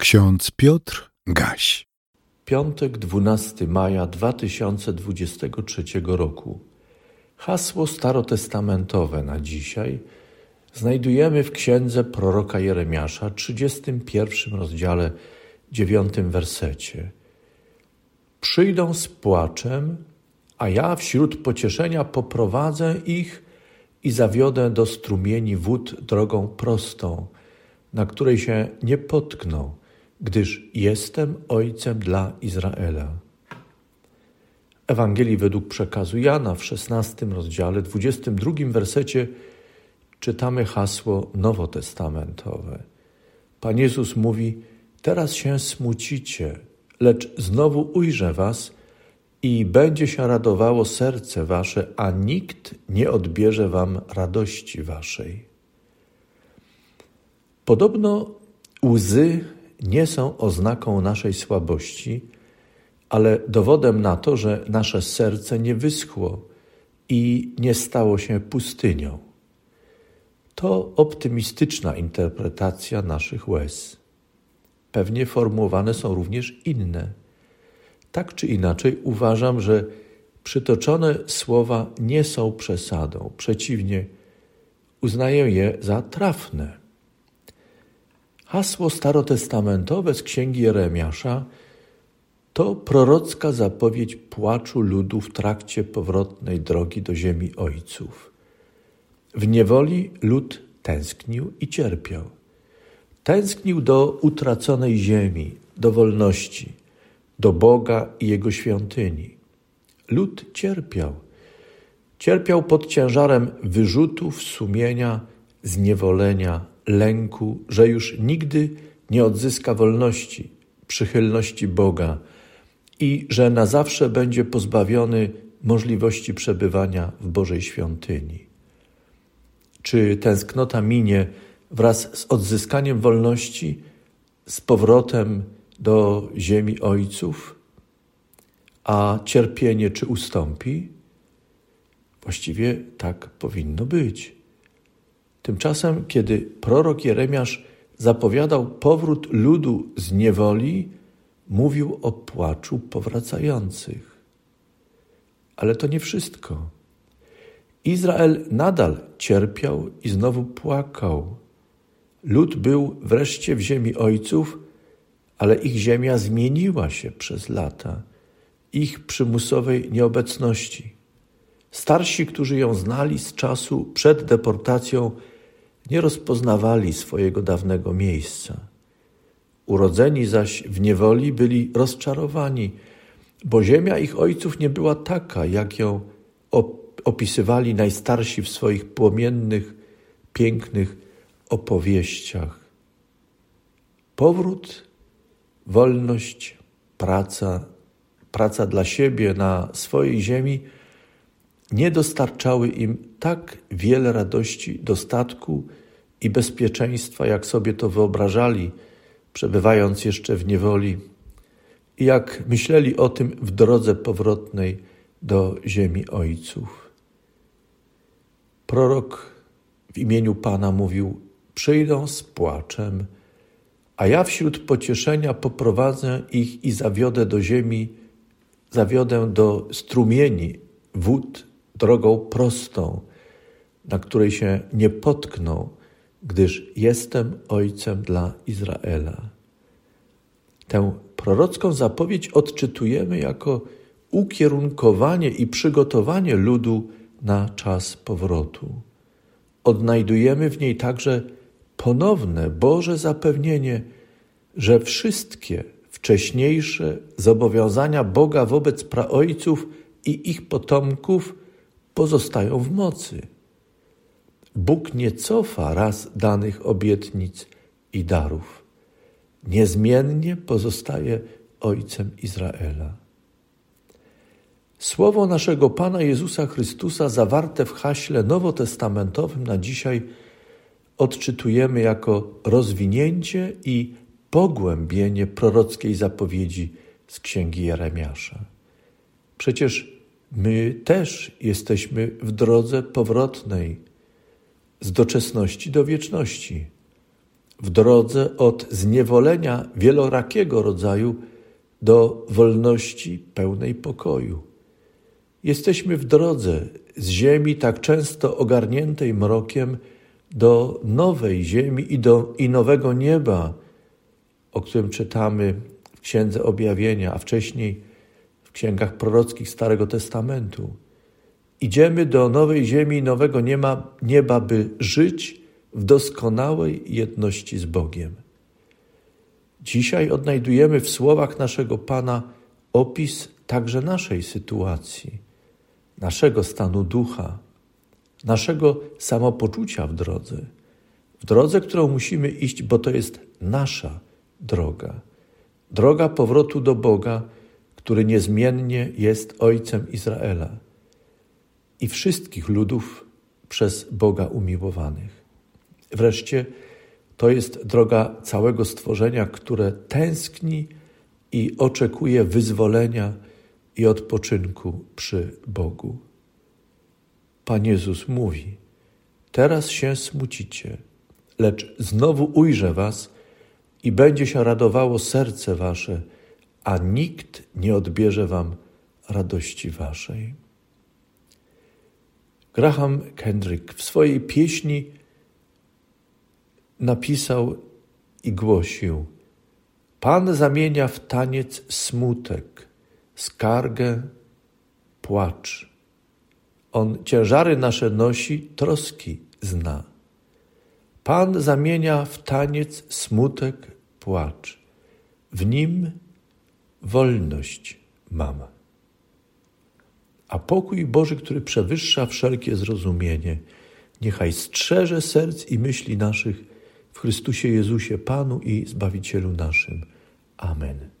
Ksiądz Piotr Gaś. Piątek 12 maja 2023 roku. Hasło starotestamentowe na dzisiaj znajdujemy w księdze proroka Jeremiasza, 31 rozdziale, 9 wersecie. Przyjdą z płaczem, a ja wśród pocieszenia poprowadzę ich i zawiodę do strumieni wód drogą prostą, na której się nie potkną gdyż jestem ojcem dla Izraela. Ewangelii według przekazu Jana w 16 rozdziale, 22 wersecie czytamy hasło nowotestamentowe. Pan Jezus mówi: Teraz się smucicie, lecz znowu ujrzę was i będzie się radowało serce wasze, a nikt nie odbierze wam radości waszej. Podobno łzy nie są oznaką naszej słabości, ale dowodem na to, że nasze serce nie wyschło i nie stało się pustynią. To optymistyczna interpretacja naszych łez. Pewnie formułowane są również inne. Tak czy inaczej, uważam, że przytoczone słowa nie są przesadą. Przeciwnie, uznaję je za trafne. Hasło starotestamentowe z księgi Jeremiasza to prorocka zapowiedź płaczu ludu w trakcie powrotnej drogi do ziemi ojców. W niewoli lud tęsknił i cierpiał. Tęsknił do utraconej ziemi, do wolności, do Boga i Jego świątyni. Lud cierpiał. Cierpiał pod ciężarem wyrzutów sumienia, zniewolenia, lęku, że już nigdy nie odzyska wolności, przychylności Boga i że na zawsze będzie pozbawiony możliwości przebywania w Bożej świątyni. Czy tęsknota minie wraz z odzyskaniem wolności, z powrotem do ziemi ojców, a cierpienie czy ustąpi? Właściwie tak powinno być. Tymczasem, kiedy prorok Jeremiasz zapowiadał powrót ludu z niewoli, mówił o płaczu powracających. Ale to nie wszystko. Izrael nadal cierpiał i znowu płakał. Lud był wreszcie w ziemi ojców, ale ich ziemia zmieniła się przez lata, ich przymusowej nieobecności. Starsi, którzy ją znali z czasu przed deportacją, nie rozpoznawali swojego dawnego miejsca. Urodzeni zaś w niewoli byli rozczarowani, bo ziemia ich ojców nie była taka, jak ją opisywali najstarsi w swoich płomiennych, pięknych opowieściach. Powrót, wolność, praca, praca dla siebie na swojej ziemi nie dostarczały im tak wiele radości, dostatku i bezpieczeństwa, jak sobie to wyobrażali, przebywając jeszcze w niewoli, i jak myśleli o tym w drodze powrotnej do ziemi ojców. Prorok w imieniu Pana mówił: Przyjdą z płaczem, a ja wśród pocieszenia poprowadzę ich i zawiodę do ziemi, zawiodę do strumieni wód drogą prostą, na której się nie potkną, gdyż jestem ojcem dla Izraela. Tę prorocką zapowiedź odczytujemy jako ukierunkowanie i przygotowanie ludu na czas powrotu. Odnajdujemy w niej także ponowne Boże zapewnienie, że wszystkie wcześniejsze zobowiązania Boga wobec praojców i ich potomków pozostają w mocy. Bóg nie cofa raz danych obietnic i darów. Niezmiennie pozostaje Ojcem Izraela. Słowo naszego Pana Jezusa Chrystusa zawarte w haśle nowotestamentowym na dzisiaj odczytujemy jako rozwinięcie i pogłębienie prorockiej zapowiedzi z księgi Jeremiasza. Przecież my też jesteśmy w drodze powrotnej z doczesności do wieczności. w drodze od zniewolenia wielorakiego rodzaju do wolności pełnej pokoju. Jesteśmy w drodze z ziemi tak często ogarniętej mrokiem do nowej ziemi i, do, i nowego nieba, o którym czytamy w Księdze Objawienia, a wcześniej księgach prorockich Starego Testamentu. Idziemy do nowej ziemi i nowego nieba, nieba, by żyć w doskonałej jedności z Bogiem. Dzisiaj odnajdujemy w słowach naszego Pana opis także naszej sytuacji, naszego stanu ducha, naszego samopoczucia w drodze, w drodze, którą musimy iść, bo to jest nasza droga, droga powrotu do Boga, który niezmiennie jest Ojcem Izraela i wszystkich ludów przez Boga umiłowanych. Wreszcie to jest droga całego stworzenia, które tęskni i oczekuje wyzwolenia i odpoczynku przy Bogu. Pan Jezus mówi: Teraz się smucicie, lecz znowu ujrzę was i będzie się radowało serce wasze, a nikt nie odbierze wam radości waszej. Graham Kendrick w swojej pieśni napisał i głosił: Pan zamienia w taniec smutek, skargę, płacz. On ciężary nasze nosi, troski zna. Pan zamienia w taniec smutek, płacz. W nim wolność mam. A pokój Boży, który przewyższa wszelkie zrozumienie, niechaj strzeże serc i myśli naszych w Chrystusie Jezusie, Panu i Zbawicielu naszym. Amen.